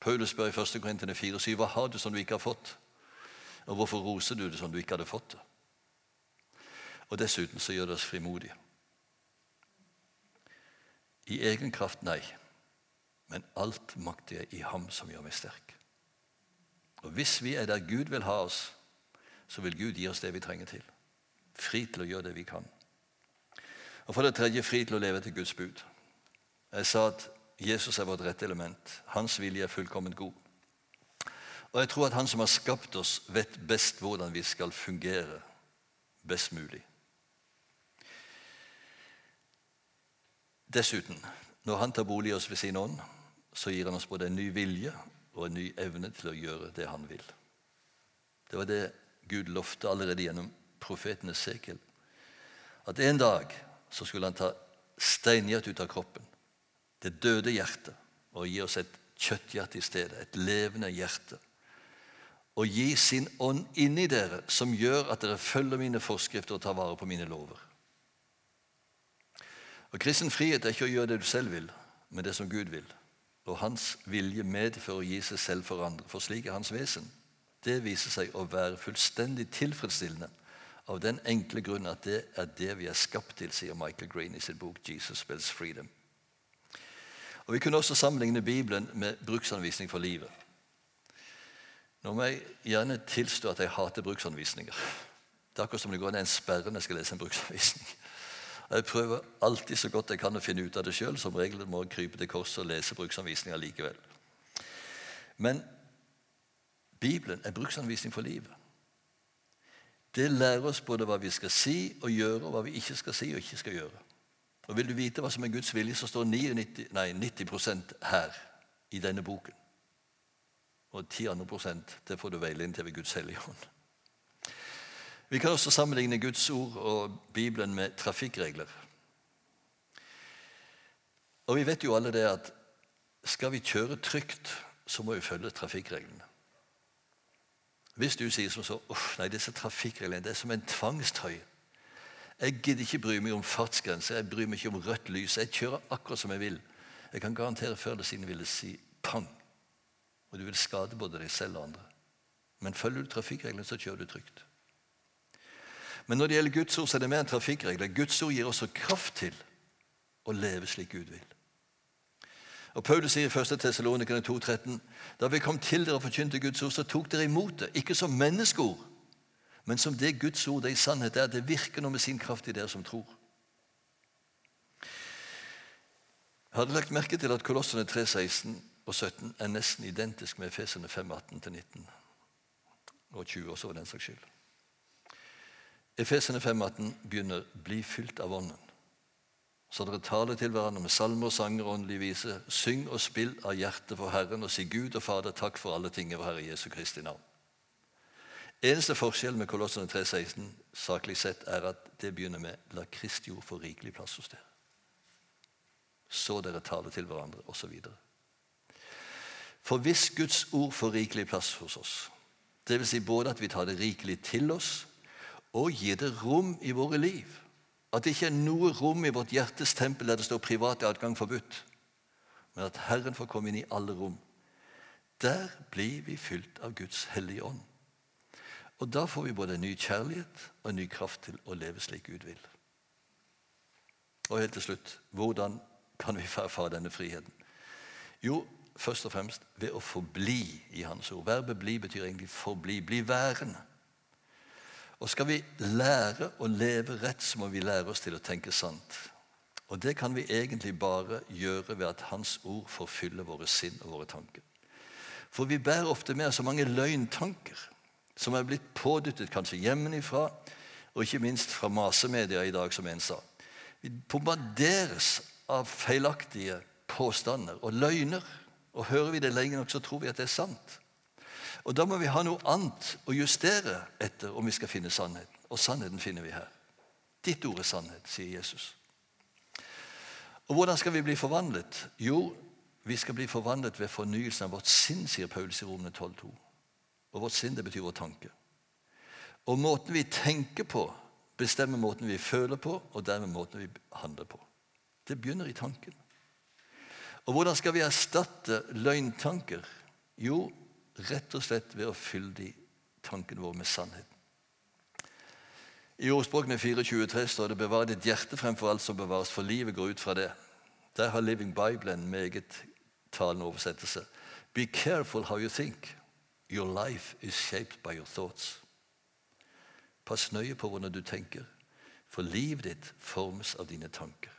Paulus spør i 1. Korintene 4,7.: Hva har du som du ikke har fått? Og hvorfor roser du det som du ikke hadde fått det? Og Dessuten så gjør det oss frimodige. I egen kraft, nei. Men alt makter jeg i Ham som gjør meg sterk. Og Hvis vi er der Gud vil ha oss, så vil Gud gi oss det vi trenger til. Fri til å gjøre det vi kan. Og for det tredje fri til å leve etter Guds bud. Jeg sa at Jesus er vårt rette element. Hans vilje er fullkomment god. Og jeg tror at Han som har skapt oss, vet best hvordan vi skal fungere best mulig. Dessuten, når Han tar bolig i oss ved sin ånd, så gir Han oss både en ny vilje og en ny evne til å gjøre det Han vil. Det var det Gud lovte allerede gjennom profeten Esekiel. At en dag så skulle han ta steinhjertet ut av kroppen, det døde hjertet, og gi oss et kjøtthjerte i stedet, et levende hjerte. Og gi sin ånd inni dere, som gjør at dere følger mine forskrifter og tar vare på mine lover. Og Kristen frihet er ikke å gjøre det du selv vil, men det som Gud vil. Og hans vilje medfører å gi seg selv for andre, for slik er hans vesen. Det viser seg å være fullstendig tilfredsstillende av den enkle grunn at det er det vi er skapt til, sier Michael Green i sin bok 'Jesus Spells Freedom'. Og Vi kunne også sammenligne Bibelen med bruksanvisning for livet. Nå må jeg gjerne tilstå at jeg hater bruksanvisninger. Det er akkurat som det går ned en sperre når jeg skal lese en bruksanvisning. Jeg prøver alltid så godt jeg kan å finne ut av det sjøl. Som regel må jeg krype til korset og lese bruksanvisninger likevel. Men Bibelen er bruksanvisning for livet. Det lærer oss både hva vi skal si og gjøre, og hva vi ikke skal si og ikke skal gjøre. Og Vil du vite hva som er Guds vilje, så står 99, nei, 90% her i denne boken. Og 10 andre det får du veiledning til ved Guds hellige hånd. Vi kan også sammenligne Guds ord og Bibelen med trafikkregler. Og Vi vet jo alle det at skal vi kjøre trygt, så må vi følge trafikkreglene. Hvis du sier som så nei, disse trafikkreglene det er som en tvangstrøye. Jeg gidder ikke bry meg om fartsgrenser, jeg bryr meg ikke om rødt lys. Jeg kjører akkurat som jeg vil. Jeg kan garantere før eller siden vil det si pang. Og du vil skade både deg selv og andre. Men følger du trafikkreglene, så kjører du trygt. Men når det gjelder Guds ord, så er det mer enn trafikkregler. Guds ord gir også kraft til å leve slik Gud vil. Og Paulus sier i 1. Tessalonikerne 2,13.: Da vi kom til dere og forkynte Guds ord, så tok dere imot det, ikke som menneskeord, men som det Guds ord det i sannhet er. Det virker noe med sin kraft i dere som tror. Jeg hadde lagt merke til at Kolossene 3,16 og 17 er nesten identisk med Efesene 5,18-19 og 20 også, for den saks skyld. Efesene 5,18 begynner 'bli fylt av Ånden'. Så dere taler til hverandre med salmer, sanger og åndelig vise. Syng og spill av hjertet for Herren og si Gud og Fader takk for alle ting i vår Herre Jesu Kristi navn. Eneste forskjell med Kolossene 3,16 saklig sett er at det begynner med 'La Kristi ord få rikelig plass hos dere'. Så dere taler til hverandre, osv. For hvis Guds ord får rikelig plass hos oss, dvs. Si både at vi tar det rikelig til oss og gir det rom i våre liv at det ikke er noe rom i vårt hjertes tempel der det står privat adgang forbudt, men at Herren får komme inn i alle rom. Der blir vi fylt av Guds hellige ånd. Og da får vi både en ny kjærlighet og en ny kraft til å leve slik Gud vil. Og helt til slutt hvordan kan vi erfare denne friheten? Jo, først og fremst ved å forbli i Hans ord. Verbet 'bli' betyr egentlig 'forbli'. Bli værende. Og skal vi lære å leve rett, så må vi lære oss til å tenke sant. Og det kan vi egentlig bare gjøre ved at Hans ord får fylle våre sinn og våre tanker. For vi bærer ofte med oss så mange løgntanker som er blitt pådyttet kanskje hjemmefra, og ikke minst fra masemedia i dag, som en sa. Vi bombarderes av feilaktige påstander og løgner. Og hører vi det lenge nok, så tror vi at det er sant. Og Da må vi ha noe annet å justere etter om vi skal finne sannheten. Og sannheten finner vi her. Ditt ord er sannhet, sier Jesus. Og Hvordan skal vi bli forvandlet? Jo, vi skal bli forvandlet ved fornyelsen av vårt sinn, sier Paulus i Romene 12,2. Og vårt sinn, det betyr vår tanke. Og måten vi tenker på, bestemmer måten vi føler på, og dermed måten vi handler på. Det begynner i tanken. Og hvordan skal vi erstatte løgntanker? Jo, Rett og slett ved å fylle de tankene våre med sannheten. I ordspråkene 24.3 står det 'bevar ditt hjerte fremfor alt som bevares', for livet går ut fra det. Der har Living Bible en meget talende oversettelse. Be careful how you think. Your life is shaped by your thoughts. Pass nøye på hvordan du tenker, for livet ditt formes av dine tanker.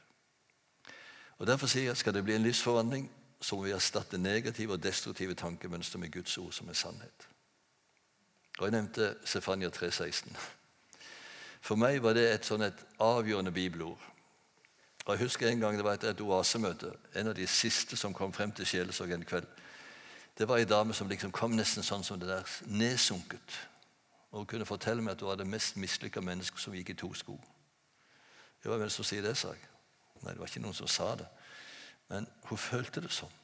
Og Derfor sier jeg skal det bli en livsforvandling, så må vi erstatte negative og destruktive tankemønstre med Guds ord som er sannhet. Og Jeg nevnte Stefania 3,16. For meg var det et sånn et avgjørende bibelord. Og Jeg husker en gang det var etter et oasemøte, en av de siste som kom frem til sjelesorg en kveld. Det var ei dame som liksom kom nesten sånn som det der, nedsunket. Og kunne fortelle meg at hun var det mest mislykka mennesket som gikk i to sko. Det var hvem som sier det, sa jeg. Nei, det var ikke noen som sa det. Men hun følte det sånn.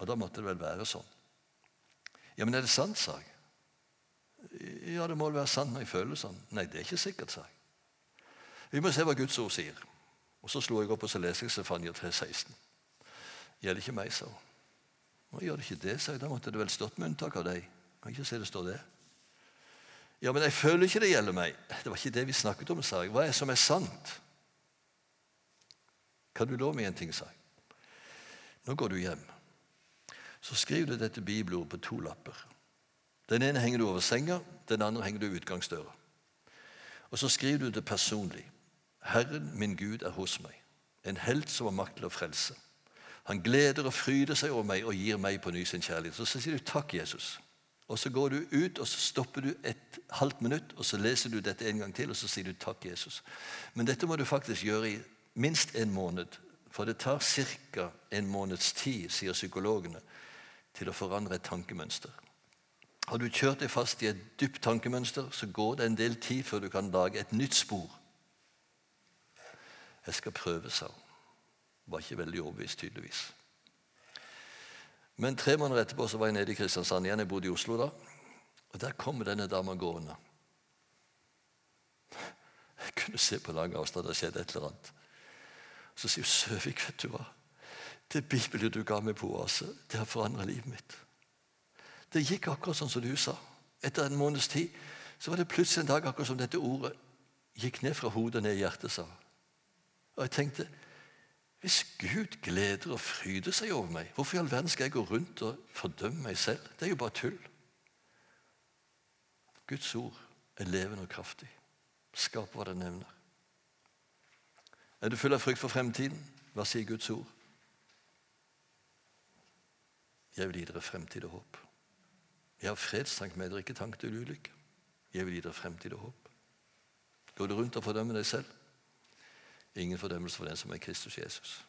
Og da måtte det vel være sånn. Ja, men er det sant, sa jeg. Ja, det må vel være sant når jeg føler sånn. Nei, det er ikke sikkert, sa jeg. Vi må se hva Guds ord sier. Og Så slo jeg opp og så leser jeg Sefania 3,16. Gjelder ikke meg, sa hun. Nå gjør det ikke det, sa jeg. Da måtte det vel stått med unntak av deg. Kan ikke se det står det. Ja, men jeg føler ikke det gjelder meg. Det var ikke det vi snakket om, sa jeg. Hva er det som er sant? Kan du love meg en ting, sa jeg. Nå går du hjem. Så skriver du dette bibelordet på to lapper. Den ene henger du over senga, den andre henger du i utgangsdøra. Og så skriver du det personlig. Herren min Gud er hos meg, en helt som har makt til å frelse. Han gleder og fryder seg over meg og gir meg på ny sin kjærlighet. Så, sier du takk, Jesus. Og Så går du ut og så stopper du et halvt minutt og så leser du dette en gang til og så sier du takk, Jesus. Men dette må du faktisk gjøre i minst en måned. For det tar ca. en måneds tid, sier psykologene, til å forandre et tankemønster. Har du kjørt deg fast i et dypt tankemønster, så går det en del tid før du kan lage et nytt spor. Jeg skal prøve, sa hun. Var ikke veldig overbevist, tydeligvis. Men tre måneder etterpå så var jeg nede i Kristiansand igjen. Jeg bodde i Oslo da. Og der kommer denne dama gående. Jeg kunne se på lang avstand det skjedde et eller annet. Så sier hun, 'Søvik, vet du hva? Det Bibelen du ga meg på Oase, det har forandret livet mitt.' Det gikk akkurat sånn som du sa. Etter en måneds tid så var det plutselig en dag akkurat som dette ordet gikk ned fra hodet og ned i hjertet. sa og jeg tenkte hvis Gud gleder og fryder seg over meg, hvorfor i all verden skal jeg gå rundt og fordømme meg selv? Det er jo bare tull. Guds ord er levende og kraftig. Skap hva det nevner. Er du full av frykt for fremtiden? Hva sier Guds ord? Jeg vil gi dere fremtid og håp. Jeg har fredstank med dere, ikke tank til ulykke. Jeg vil gi dere fremtid og håp. Går du rundt og fordømmer deg selv? Ingen fordømmelse for den som er Kristus Jesus.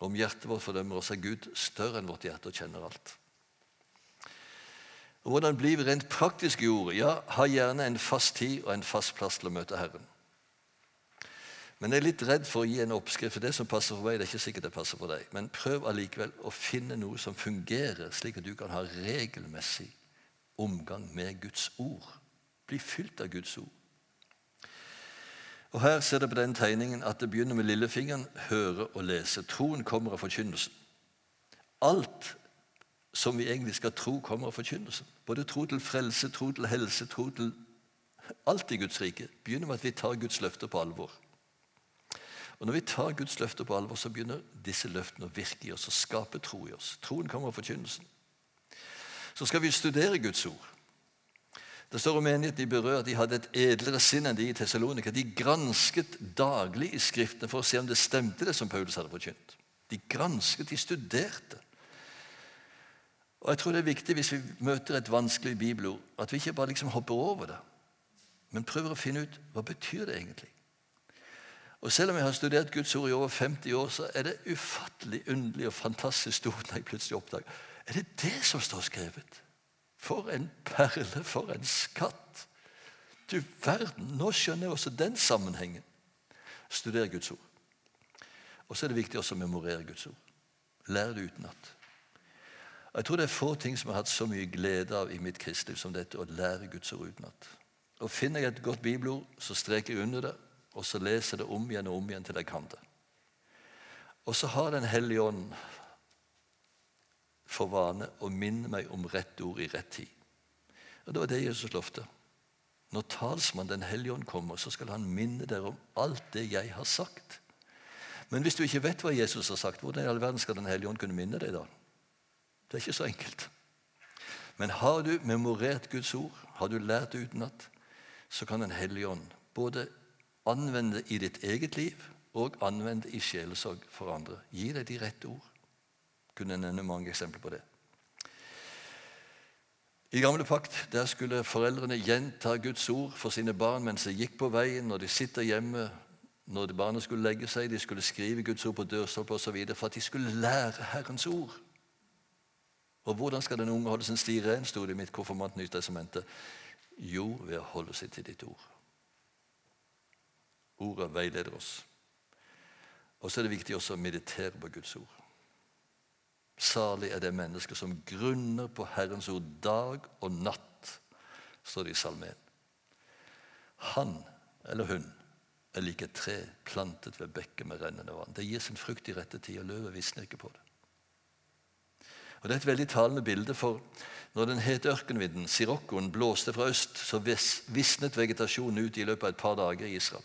Om hjertet vårt fordømmer oss, er Gud større enn vårt hjerte og kjenner alt. Og Hvordan blir vi rent praktisk i ordet? Ja, ha gjerne en fast tid og en fast plass til å møte Herren. Men jeg er litt redd for å gi en oppskrift. for Det som passer for meg, det er ikke sikkert det passer for deg. Men prøv allikevel å finne noe som fungerer, slik at du kan ha regelmessig omgang med Guds ord. Bli fylt av Guds ord. Og Her ser dere på den tegningen at det begynner med lillefingeren, høre og lese. Troen kommer av forkynnelsen. Alt som vi egentlig skal tro, kommer av forkynnelsen. Både tro til frelse, tro til helse, tro til alt i Guds rike. begynner med at vi tar Guds løfter på alvor. Og Når vi tar Guds løfter på alvor, så begynner disse løftene å virke i oss og skape tro i oss. Troen kommer av forkynnelsen. Så skal vi studere Guds ord. Det står om menigheten i Berør at de hadde et edlere sinn enn de i Tessalonika. De gransket daglig i Skriftene for å se om det stemte, det som Paulus hadde forkynt. De gransket, de studerte. Og jeg tror det er viktig hvis vi møter et vanskelig bibelord, at vi ikke bare liksom hopper over det, men prøver å finne ut hva betyr det egentlig Og Selv om jeg har studert Guds ord i over 50 år, så er det ufattelig underlig og fantastisk stort når jeg plutselig oppdager Er det det som står skrevet? For en perle, for en skatt! Du verden, Nå skjønner jeg også den sammenhengen. Studer Guds ord. Og så er det viktig også å memorere Guds ord. Lære det utenat. Jeg tror det er få ting som jeg har hatt så mye glede av i mitt kristeliv som dette å lære Guds ord utenat. Og Finner jeg et godt bibelord, så streker jeg under det, og så leser jeg det om igjen og om igjen til jeg kan det. Og så har Den hellige ånd for vane å minne meg om rett ord i rett tid. Og Det var det Jesus lovte. Når talsmannen Den hellige ånd kommer, så skal han minne dere om alt det jeg har sagt. Men hvis du ikke vet hva Jesus har sagt, hvordan i all verden skal Den hellige ånd kunne minne deg da? Det er ikke så enkelt. Men har du memorert Guds ord, har du lært det utenat, så kan Den hellige ånd både anvende i ditt eget liv og anvende i sjelesorg for andre. Gi deg de rette ord. Kunne nevne mange eksempler på det. I gamle pakt der skulle foreldrene gjenta Guds ord for sine barn mens de gikk på veien, når de sitter hjemme, når barna skulle legge seg. De skulle skrive Guds ord på dørstolper osv. for at de skulle lære Herrens ord. Og hvordan skal den unge holde sin sti ren, sto det i mitt konfirmantnytestamentet. Jo, ved å holde seg til ditt ord. Ordet veileder oss. Og så er det viktig også å meditere på Guds ord. Salig er det mennesket som grunner på Herrens ord dag og natt, står det i salmen. Han eller hun er like et tre plantet ved bekker med rennende vann. Det gir sin frukt i rette tid, og løvet visner ikke på det. Og Det er et veldig talende bilde, for når den hete ørkenvinden, sirokkoen, blåste fra øst, så visnet vegetasjonen ut i løpet av et par dager i Israel.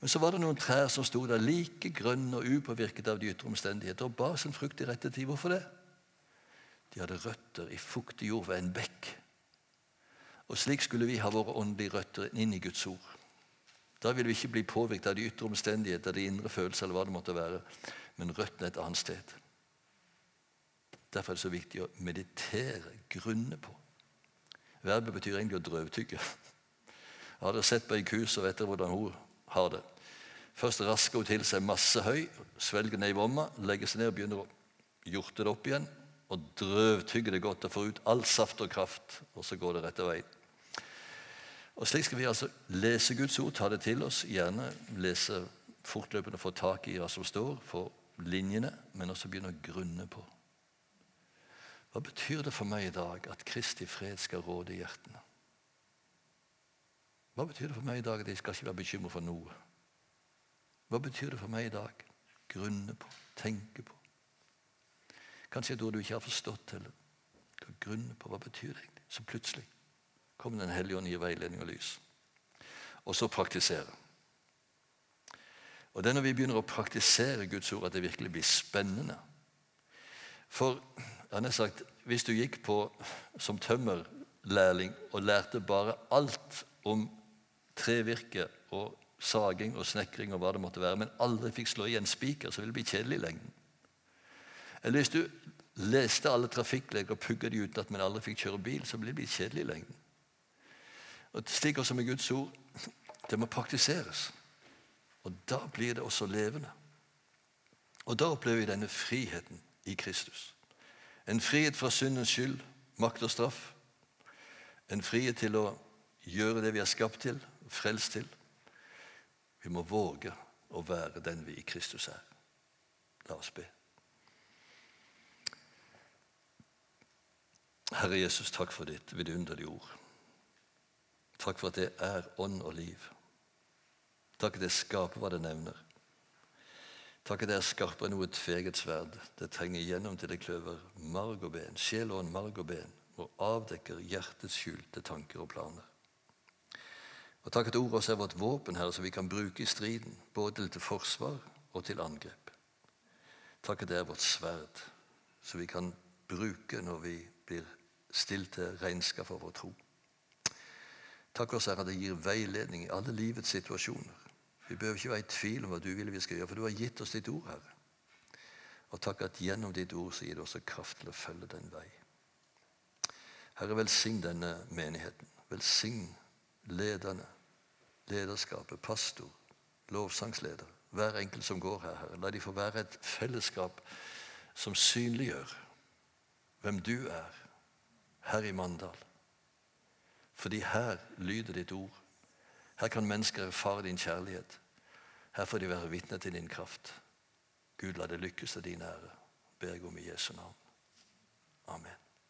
Men så var det noen trær som sto der like grønne og upåvirket av de ytre omstendigheter og bar sin frukt i rette tid. Hvorfor det? De hadde røtter i fuktig jord ved en bekk. Og slik skulle vi ha våre åndelige røtter inn i Guds ord. Da ville vi ikke bli påvirket av de ytre omstendigheter, de indre følelser eller hva det måtte være, men røttene et annet sted. Derfor er det så viktig å meditere, grunne på. Verbet betyr egentlig å drøvtygge. Har dere sett på ei ku, så vet dere hvordan hun har det. Først rasker hun til seg masse høy, svelger ned i vomma, legger seg ned og begynner å hjorte det opp igjen. Og drøvtygger det godt og får ut all saft og kraft, og så går det rette veien. Og Slik skal vi altså lese Guds ord, ta det til oss, gjerne lese fortløpende, få tak i hva som står, få linjene, men også begynne å grunne på. Hva betyr det for meg i dag at Kristi fred skal råde i hjertene? Hva betyr det for meg i dag at jeg skal ikke være bekymret for noe? Hva betyr det for meg i dag? Grunne på, tenke på. Kanskje et ord du ikke har forstått heller. Grunne på, Hva betyr det egentlig? Så plutselig kommer Den hellige ånd i veiledning og lys. Og så praktisere. Og Det er når vi begynner å praktisere Guds ord, at det virkelig blir spennende. For han har sagt, hvis du gikk på som tømmerlærling og lærte bare alt om trevirke og saging og snekring og hva det måtte være, men aldri fikk slå i en spiker, så ville det bli kjedelig i lengden. Eller hvis du leste alle trafikkleger og pugga de utenat, man aldri fikk kjøre bil, så ville det bli kjedelig i lengden. Og Slik også med Guds ord. Det må praktiseres. Og da blir det også levende. Og da opplever vi denne friheten i Kristus. En frihet fra syndens skyld, makt og straff. En frihet til å gjøre det vi er skapt til, frelst til. Vi må våge å være den vi i Kristus er. La oss be. Herre Jesus, takk for ditt vidunderlige ord. Takk for at det er ånd og liv. Takk at det skaper hva det nevner. Takk at det er skarpere enn noe tveget sverd. Det trenger igjennom til det kløver marg og ben, sjel og marg og ben, og avdekker hjertets skjulte tanker og planer. Og Takk at ordet også er vårt våpen, Herre, som vi kan bruke i striden, både til forsvar og til angrep. Takk at det er vårt sverd, som vi kan bruke når vi blir stilt til regnskap for vår tro. Takk også, Herre, at det gir veiledning i alle livets situasjoner. Vi behøver ikke være i tvil om hva du vil vi skal gjøre, for du har gitt oss ditt ord, Herre. Og takk at gjennom ditt ord så gir det også kraft til å følge den vei. Herre, velsign denne menigheten. Velsign lederne lederskapet, pastor, lovsangsleder, hver enkelt som går her, Herre. La de få være et fellesskap som synliggjør hvem du er her i Mandal. Fordi her lyder ditt ord. Her kan mennesker erfare din kjærlighet. Her får de være vitne til din kraft. Gud, la det lykkes til din ære, ber jeg om i Jesu navn. Amen.